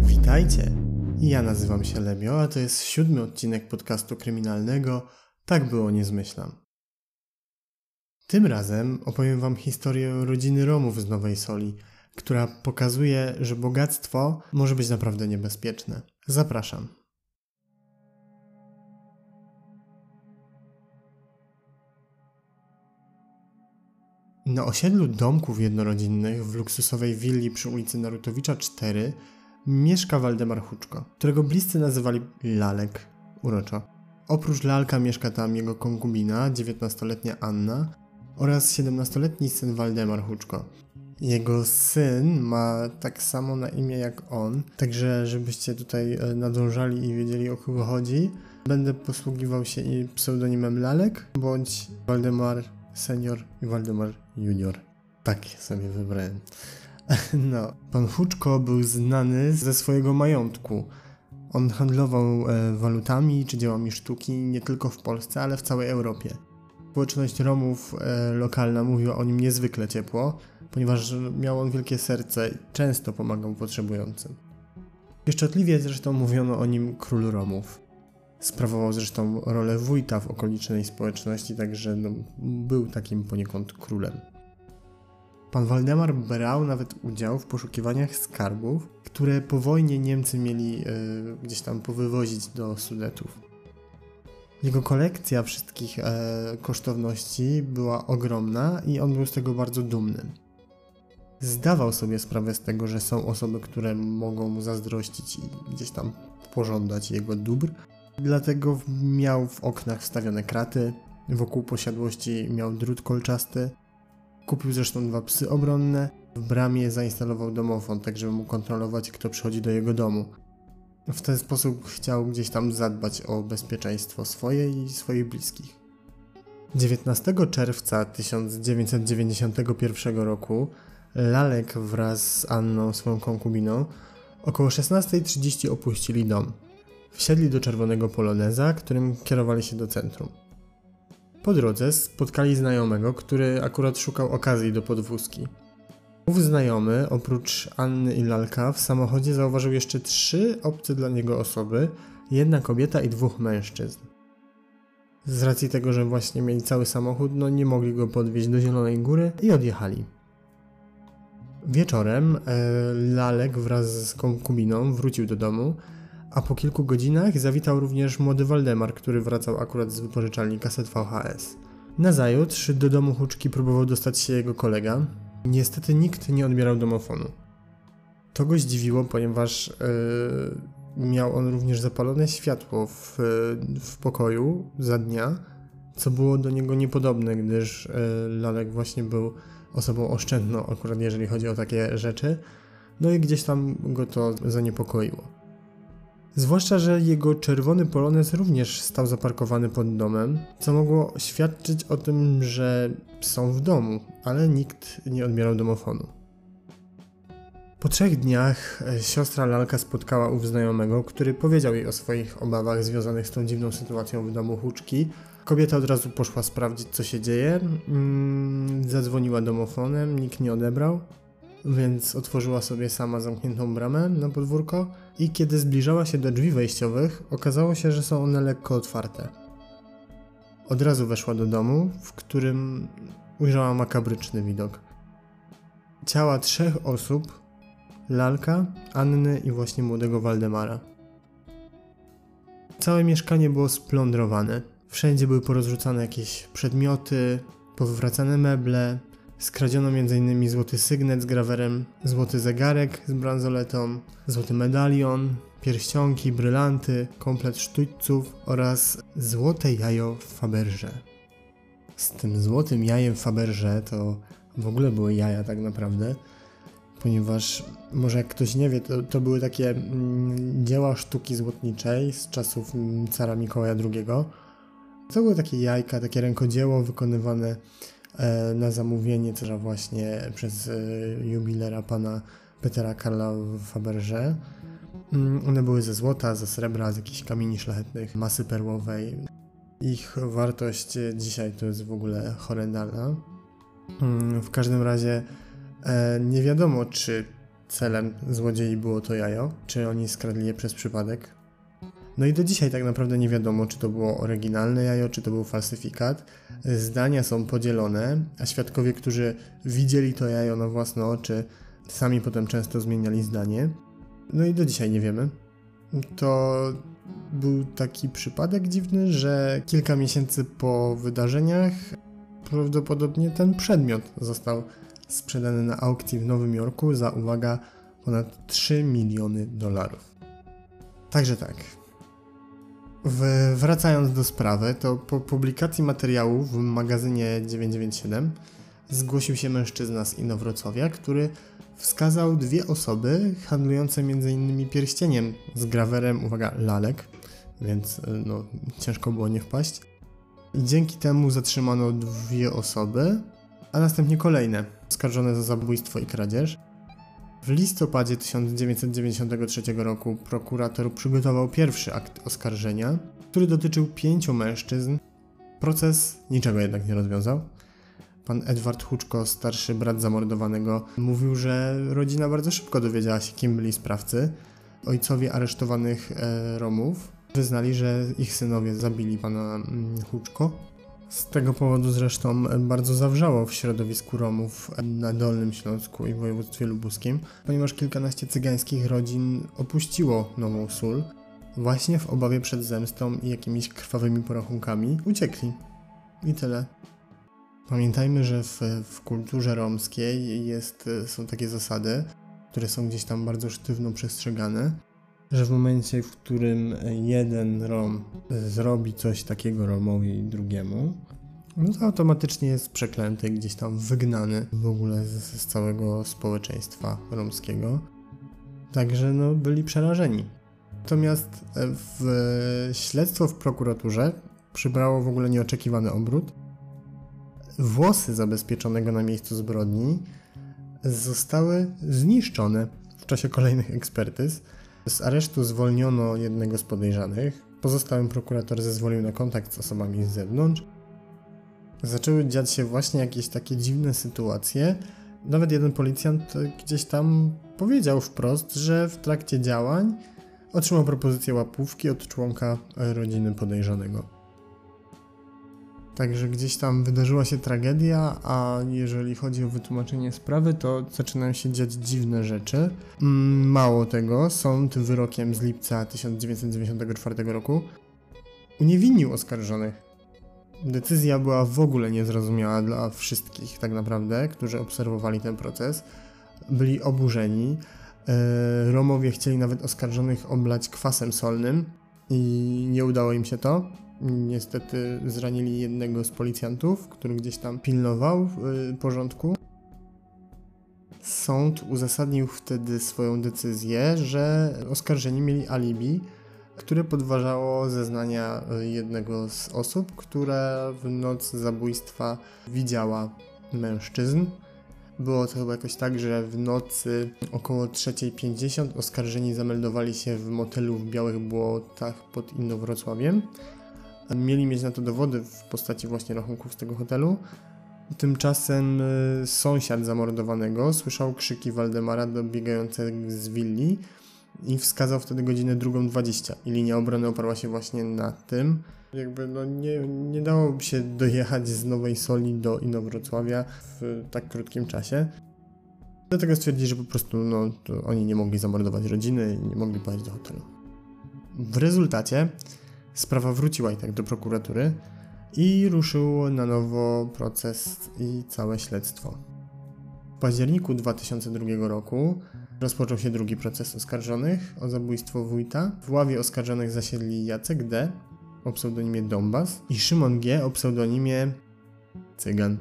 Witajcie! Ja nazywam się Lemio, a to jest siódmy odcinek podcastu kryminalnego Tak było, nie zmyślam. Tym razem opowiem wam historię rodziny Romów z Nowej Soli, która pokazuje, że bogactwo może być naprawdę niebezpieczne. Zapraszam. Na osiedlu domków jednorodzinnych w luksusowej willi przy ulicy Narutowicza 4 mieszka Waldemar Huczko, którego bliscy nazywali Lalek, uroczo. Oprócz Lalka mieszka tam jego konkubina, 19-letnia Anna oraz 17-letni syn Waldemar Huczko. Jego syn ma tak samo na imię jak on, także żebyście tutaj e, nadążali i wiedzieli o kogo chodzi, będę posługiwał się i pseudonimem Lalek bądź Waldemar Senior i Waldemar Junior. Tak sobie wybrałem. No, pan Huczko był znany ze swojego majątku. On handlował e, walutami czy dziełami sztuki nie tylko w Polsce, ale w całej Europie. Społeczność Romów e, lokalna mówiła o nim niezwykle ciepło, ponieważ miał on wielkie serce i często pomagał potrzebującym. Pieszczotliwie zresztą mówiono o nim król Romów. Sprawował zresztą rolę wójta w okolicznej społeczności, także no, był takim poniekąd królem. Pan Waldemar brał nawet udział w poszukiwaniach skarbów, które po wojnie Niemcy mieli y, gdzieś tam powywozić do Sudetów. Jego kolekcja wszystkich e, kosztowności była ogromna i on był z tego bardzo dumny. Zdawał sobie sprawę z tego, że są osoby, które mogą mu zazdrościć i gdzieś tam pożądać jego dóbr, dlatego miał w oknach wstawione kraty, wokół posiadłości miał drut kolczasty, Kupił zresztą dwa psy obronne, w bramie zainstalował domofon, tak żeby mógł kontrolować, kto przychodzi do jego domu. W ten sposób chciał gdzieś tam zadbać o bezpieczeństwo swoje i swoich bliskich. 19 czerwca 1991 roku Lalek wraz z Anną, swoją konkubiną, około 16.30 opuścili dom. Wsiedli do czerwonego poloneza, którym kierowali się do centrum. Po drodze spotkali znajomego, który akurat szukał okazji do podwózki. Ów znajomy, oprócz Anny i Lalka, w samochodzie zauważył jeszcze trzy obce dla niego osoby, jedna kobieta i dwóch mężczyzn. Z racji tego, że właśnie mieli cały samochód, no nie mogli go podwieźć do Zielonej Góry i odjechali. Wieczorem e, Lalek wraz z konkubiną wrócił do domu, a po kilku godzinach zawitał również młody Waldemar, który wracał akurat z wypożyczalni kaset VHS. Nazajutrz do domu Huczki próbował dostać się jego kolega. Niestety nikt nie odbierał domofonu. To go zdziwiło, ponieważ yy, miał on również zapalone światło w, w pokoju za dnia, co było do niego niepodobne, gdyż yy, Lalek właśnie był osobą oszczędną, akurat jeżeli chodzi o takie rzeczy. No i gdzieś tam go to zaniepokoiło. Zwłaszcza, że jego czerwony polonez również stał zaparkowany pod domem, co mogło świadczyć o tym, że są w domu, ale nikt nie odbierał domofonu. Po trzech dniach e, siostra Lalka spotkała ów znajomego, który powiedział jej o swoich obawach związanych z tą dziwną sytuacją w domu Huczki. Kobieta od razu poszła sprawdzić, co się dzieje. Mm, zadzwoniła domofonem, nikt nie odebrał więc otworzyła sobie sama zamkniętą bramę na podwórko i kiedy zbliżała się do drzwi wejściowych, okazało się, że są one lekko otwarte. Od razu weszła do domu, w którym ujrzała makabryczny widok. Ciała trzech osób, lalka, Anny i właśnie młodego Waldemara. Całe mieszkanie było splądrowane. Wszędzie były porozrzucane jakieś przedmioty, powywracane meble, Skradziono m.in. złoty sygnet z grawerem, złoty zegarek z bransoletą, złoty medalion, pierścionki, brylanty, komplet sztućców oraz złote jajo w Faberże. Z tym złotym jajem w to w ogóle były jaja tak naprawdę, ponieważ może jak ktoś nie wie, to, to były takie mm, dzieła sztuki złotniczej z czasów mm, cara Mikołaja II. To były takie jajka, takie rękodzieło wykonywane na zamówienie, też właśnie przez e, jubilera pana Petera Karla Faberże. Mm, one były ze złota, ze srebra, z jakichś kamieni szlachetnych, masy perłowej. Ich wartość dzisiaj to jest w ogóle horrendalna. Mm, w każdym razie e, nie wiadomo, czy celem złodziei było to jajo, czy oni skradli je przez przypadek. No i do dzisiaj tak naprawdę nie wiadomo, czy to było oryginalne jajo, czy to był falsyfikat. Zdania są podzielone, a świadkowie, którzy widzieli to jajo na własne oczy, sami potem często zmieniali zdanie. No i do dzisiaj nie wiemy. To był taki przypadek dziwny, że kilka miesięcy po wydarzeniach prawdopodobnie ten przedmiot został sprzedany na aukcji w Nowym Jorku za uwaga ponad 3 miliony dolarów. Także tak. W, wracając do sprawy, to po publikacji materiału w magazynie 997 zgłosił się mężczyzna z Inowrocławia, który wskazał dwie osoby handlujące m.in. pierścieniem z grawerem, uwaga, lalek, więc no, ciężko było nie wpaść. I dzięki temu zatrzymano dwie osoby, a następnie kolejne, oskarżone za zabójstwo i kradzież. W listopadzie 1993 roku prokurator przygotował pierwszy akt oskarżenia, który dotyczył pięciu mężczyzn. Proces niczego jednak nie rozwiązał. Pan Edward Huczko, starszy brat zamordowanego, mówił, że rodzina bardzo szybko dowiedziała się, kim byli sprawcy. Ojcowie aresztowanych e, Romów wyznali, że ich synowie zabili pana mm, Huczko. Z tego powodu zresztą bardzo zawrzało w środowisku Romów na Dolnym Śląsku i województwie lubuskim, ponieważ kilkanaście cygańskich rodzin opuściło Nową Sól. Właśnie w obawie przed zemstą i jakimiś krwawymi porachunkami uciekli. I tyle. Pamiętajmy, że w, w kulturze romskiej jest, są takie zasady, które są gdzieś tam bardzo sztywno przestrzegane, że w momencie, w którym jeden Rom zrobi coś takiego Romowi drugiemu, no to automatycznie jest przeklęty, gdzieś tam wygnany w ogóle z, z całego społeczeństwa romskiego. Także no, byli przerażeni. Natomiast w śledztwo w prokuraturze przybrało w ogóle nieoczekiwany obrót włosy zabezpieczonego na miejscu zbrodni zostały zniszczone w czasie kolejnych ekspertyz. Z aresztu zwolniono jednego z podejrzanych. Pozostałym prokurator zezwolił na kontakt z osobami z zewnątrz. Zaczęły dziać się właśnie jakieś takie dziwne sytuacje. Nawet jeden policjant gdzieś tam powiedział wprost, że w trakcie działań otrzymał propozycję łapówki od członka rodziny podejrzanego. Także gdzieś tam wydarzyła się tragedia, a jeżeli chodzi o wytłumaczenie sprawy, to zaczynają się dziać dziwne rzeczy. Mm, mało tego, sąd wyrokiem z lipca 1994 roku uniewinnił oskarżonych. Decyzja była w ogóle niezrozumiała dla wszystkich, tak naprawdę, którzy obserwowali ten proces. Byli oburzeni. E, Romowie chcieli nawet oskarżonych oblać kwasem solnym i nie udało im się to Niestety zranili jednego z policjantów, który gdzieś tam pilnował y, porządku. Sąd uzasadnił wtedy swoją decyzję, że oskarżeni mieli alibi, które podważało zeznania y, jednego z osób, która w noc zabójstwa widziała mężczyzn. Było to chyba jakoś tak, że w nocy około 3.50 oskarżeni zameldowali się w motelu w Białych Błotach pod Inowrocławiem. Mieli mieć na to dowody w postaci właśnie rachunków z tego hotelu. Tymczasem y, sąsiad zamordowanego słyszał krzyki Waldemara dobiegające z willi i wskazał wtedy godzinę 2.20 i linia obrony oparła się właśnie na tym. Jakby no nie, nie dało się dojechać z Nowej Soli do Inowrocławia w tak krótkim czasie. Dlatego stwierdzili, że po prostu no, oni nie mogli zamordować rodziny nie mogli pojechać do hotelu. W rezultacie Sprawa wróciła i tak do prokuratury i ruszył na nowo proces i całe śledztwo. W październiku 2002 roku rozpoczął się drugi proces oskarżonych o zabójstwo wójta. W ławie oskarżonych zasiedli Jacek D. o pseudonimie Dombas i Szymon G. o pseudonimie Cygan.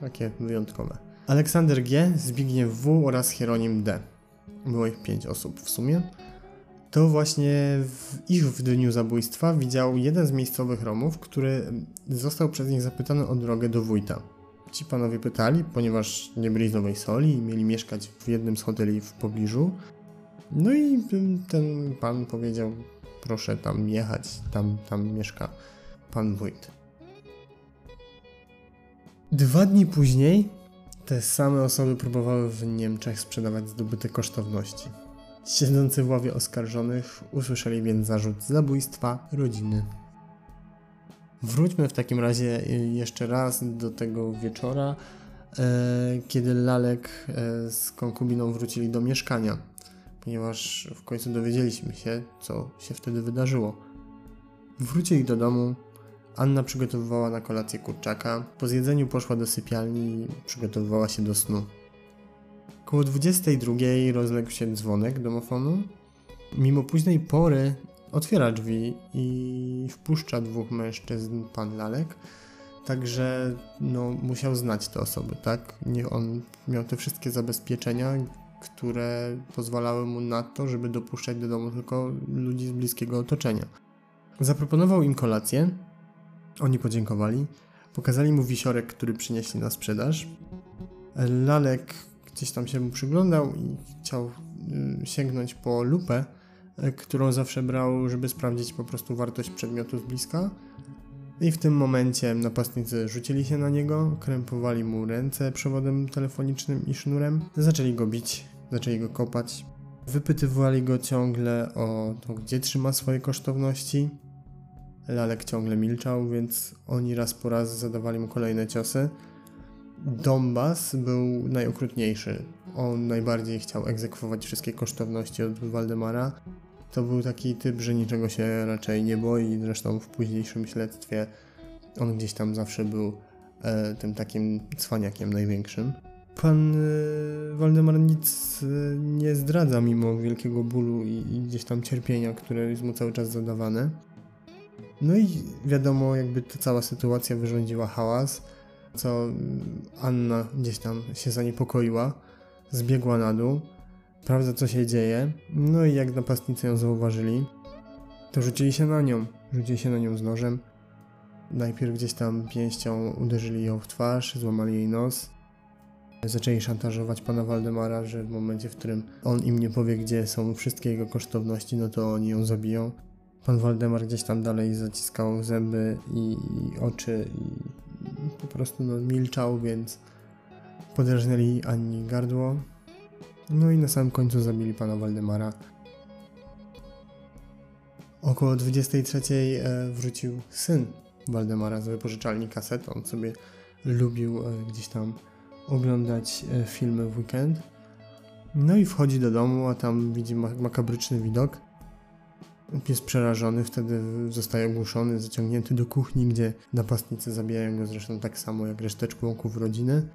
Takie wyjątkowe. Aleksander G., Zbigniew W. oraz Hieronim D. Było ich pięć osób w sumie to właśnie w ich w dniu zabójstwa widział jeden z miejscowych Romów, który został przez nich zapytany o drogę do wójta. Ci panowie pytali, ponieważ nie byli z Nowej Soli i mieli mieszkać w jednym z hoteli w pobliżu. No i ten pan powiedział, proszę tam jechać, tam, tam mieszka pan wójt. Dwa dni później Te same osoby próbowały w Niemczech sprzedawać zdobyte kosztowności. Siedzący w ławie oskarżonych usłyszeli więc zarzut zabójstwa rodziny. Wróćmy w takim razie jeszcze raz do tego wieczora, e, kiedy Lalek e, z konkubiną wrócili do mieszkania, ponieważ w końcu dowiedzieliśmy się, co się wtedy wydarzyło. Wrócili do domu, Anna przygotowywała na kolację kurczaka, po zjedzeniu poszła do sypialni i przygotowywała się do snu. Koło 22 rozległ się dzwonek domofonu. Mimo późnej pory otwiera drzwi i wpuszcza dwóch mężczyzn, pan Lalek. Także no, musiał znać te osoby, tak? Nie, on miał te wszystkie zabezpieczenia, które pozwalały mu na to, żeby dopuszczać do domu tylko ludzi z bliskiego otoczenia. Zaproponował im kolację. Oni podziękowali. Pokazali mu wisiorek, który przynieśli na sprzedaż. Lalek gdzieś tam się mu przyglądał i chciał y, sięgnąć po lupę, y, którą zawsze brał, żeby sprawdzić po prostu wartość przedmiotu z bliska. I w tym momencie napastnicy rzucili się na niego, krępowali mu ręce przewodem telefonicznym i sznurem, zaczęli go bić, zaczęli go kopać. Wypytywali go ciągle o to, gdzie trzyma swoje kosztowności. Lalek ciągle milczał, więc oni raz po raz zadawali mu kolejne ciosy. Dombas był najokrutniejszy. On najbardziej chciał egzekwować wszystkie kosztowności od Waldemara. To był taki typ, że niczego się raczej nie boi. Zresztą w późniejszym śledztwie on gdzieś tam zawsze był e, tym takim cwaniakiem największym. Pan e, Waldemar nic e, nie zdradza mimo wielkiego bólu i, i gdzieś tam cierpienia, które jest mu cały czas zadawane. No i wiadomo, jakby ta cała sytuacja wyrządziła hałas co Anna gdzieś tam się zaniepokoiła, zbiegła na dół, sprawdza co się dzieje, no i jak napastnicy ją zauważyli, to rzucili się na nią, rzucili się na nią z nożem. Najpierw gdzieś tam pięścią uderzyli ją w twarz, złamali jej nos. Zaczęli szantażować pana Waldemara, że w momencie, w którym on im nie powie, gdzie są wszystkie jego kosztowności, no to oni ją zabiją. Pan Waldemar gdzieś tam dalej zaciskał zęby i, i oczy i po prostu no, milczał, więc podrażnęli Anni gardło. No i na samym końcu zabili pana Waldemara. Około 23 e, wrócił syn Waldemara z wypożyczalni kaset. On sobie lubił e, gdzieś tam oglądać e, filmy w weekend. No i wchodzi do domu, a tam widzi makabryczny widok. Pies przerażony wtedy zostaje ogłuszony, zaciągnięty do kuchni, gdzie napastnicy zabijają go zresztą tak samo jak resztę członków rodziny.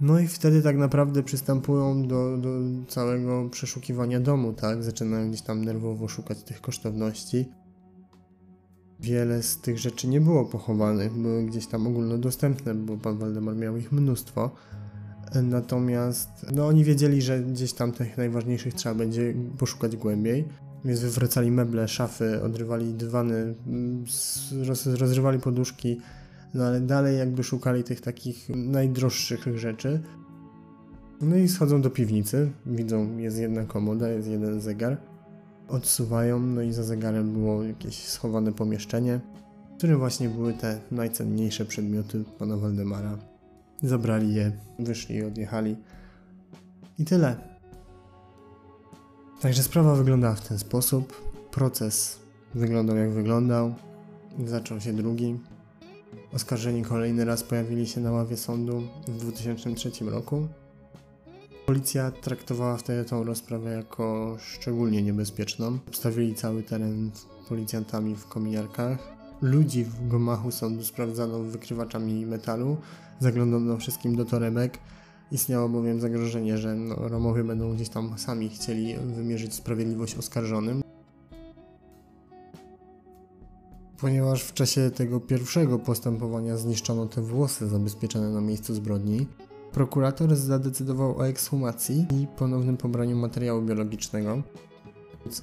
No i wtedy tak naprawdę przystępują do, do całego przeszukiwania domu, tak? Zaczynają gdzieś tam nerwowo szukać tych kosztowności. Wiele z tych rzeczy nie było pochowanych, były gdzieś tam ogólnodostępne, bo pan Waldemar miał ich mnóstwo. Natomiast no, oni wiedzieli, że gdzieś tam tych najważniejszych trzeba będzie poszukać głębiej. Więc wywracali meble, szafy, odrywali dywany, roz, rozrywali poduszki, no ale dalej jakby szukali tych takich najdroższych rzeczy. No i schodzą do piwnicy, widzą, jest jedna komoda, jest jeden zegar. Odsuwają, no i za zegarem było jakieś schowane pomieszczenie, w którym właśnie były te najcenniejsze przedmioty pana Waldemara. Zabrali je, wyszli i odjechali. I tyle. Także sprawa wyglądała w ten sposób. Proces wyglądał jak wyglądał. Zaczął się drugi. Oskarżeni kolejny raz pojawili się na ławie sądu w 2003 roku. Policja traktowała wtedy tą rozprawę jako szczególnie niebezpieczną. Obstawili cały teren policjantami w kominiarkach. Ludzi w gomachu sądu sprawdzano wykrywaczami metalu. Zaglądano wszystkim do torebek Istniało bowiem zagrożenie, że no, Romowie będą gdzieś tam sami chcieli wymierzyć sprawiedliwość oskarżonym. Ponieważ w czasie tego pierwszego postępowania zniszczono te włosy zabezpieczone na miejscu zbrodni, prokurator zadecydował o ekshumacji i ponownym pobraniu materiału biologicznego.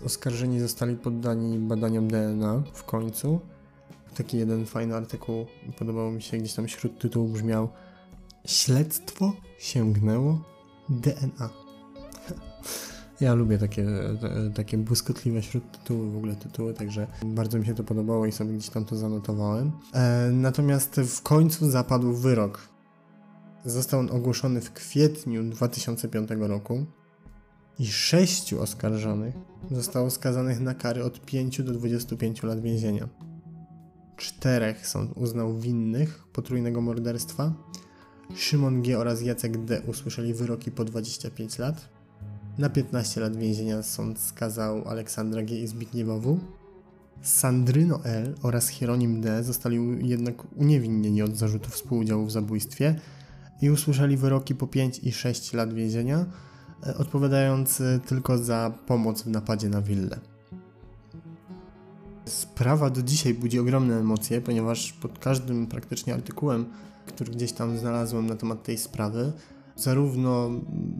Oskarżeni zostali poddani badaniom DNA w końcu. Taki jeden fajny artykuł podobał mi się, gdzieś tam śród tytułu brzmiał Śledztwo sięgnęło DNA. Ja lubię takie, takie błyskotliwe wśród w ogóle tytuły, także bardzo mi się to podobało i sobie gdzieś tam to zanotowałem. E, natomiast w końcu zapadł wyrok. Został on ogłoszony w kwietniu 2005 roku i sześciu oskarżonych zostało skazanych na kary od 5 do 25 lat więzienia. Czterech sąd uznał winnych potrójnego morderstwa. Szymon G. oraz Jacek D. usłyszeli wyroki po 25 lat. Na 15 lat więzienia sąd skazał Aleksandra G. i Zbigniewa W. Sandryno L. oraz Hieronim D. zostali jednak uniewinnieni od zarzutów współudziału w zabójstwie i usłyszeli wyroki po 5 i 6 lat więzienia, e, odpowiadając e, tylko za pomoc w napadzie na willę. Sprawa do dzisiaj budzi ogromne emocje, ponieważ pod każdym praktycznie artykułem, który gdzieś tam znalazłem na temat tej sprawy, zarówno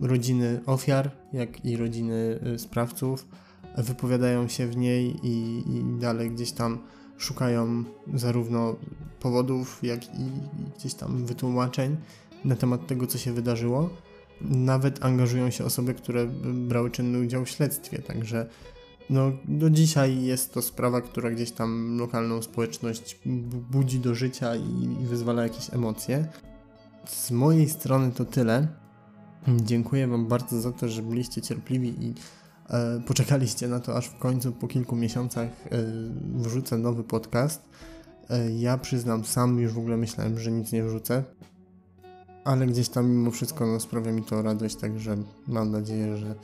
rodziny ofiar, jak i rodziny y, sprawców wypowiadają się w niej i, i dalej gdzieś tam szukają zarówno powodów, jak i, i gdzieś tam wytłumaczeń na temat tego, co się wydarzyło. Nawet angażują się osoby, które brały czynny udział w śledztwie, także no, do dzisiaj jest to sprawa, która gdzieś tam lokalną społeczność budzi do życia i, i wyzwala jakieś emocje. Z mojej strony to tyle. Dziękuję Wam bardzo za to, że byliście cierpliwi i e, poczekaliście na to, aż w końcu po kilku miesiącach e, wrzucę nowy podcast. E, ja przyznam, sam już w ogóle myślałem, że nic nie wrzucę, ale gdzieś tam mimo wszystko no, sprawia mi to radość, także mam nadzieję, że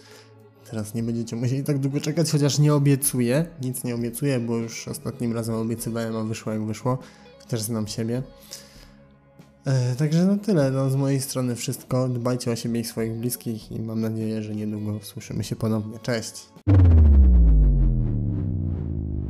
teraz nie będziecie musieli tak długo czekać, chociaż nie obiecuję, nic nie obiecuję, bo już ostatnim razem obiecywałem, a wyszło jak wyszło. Też znam siebie. E, także na tyle. No, z mojej strony wszystko. Dbajcie o siebie i swoich bliskich i mam nadzieję, że niedługo słyszymy się ponownie. Cześć!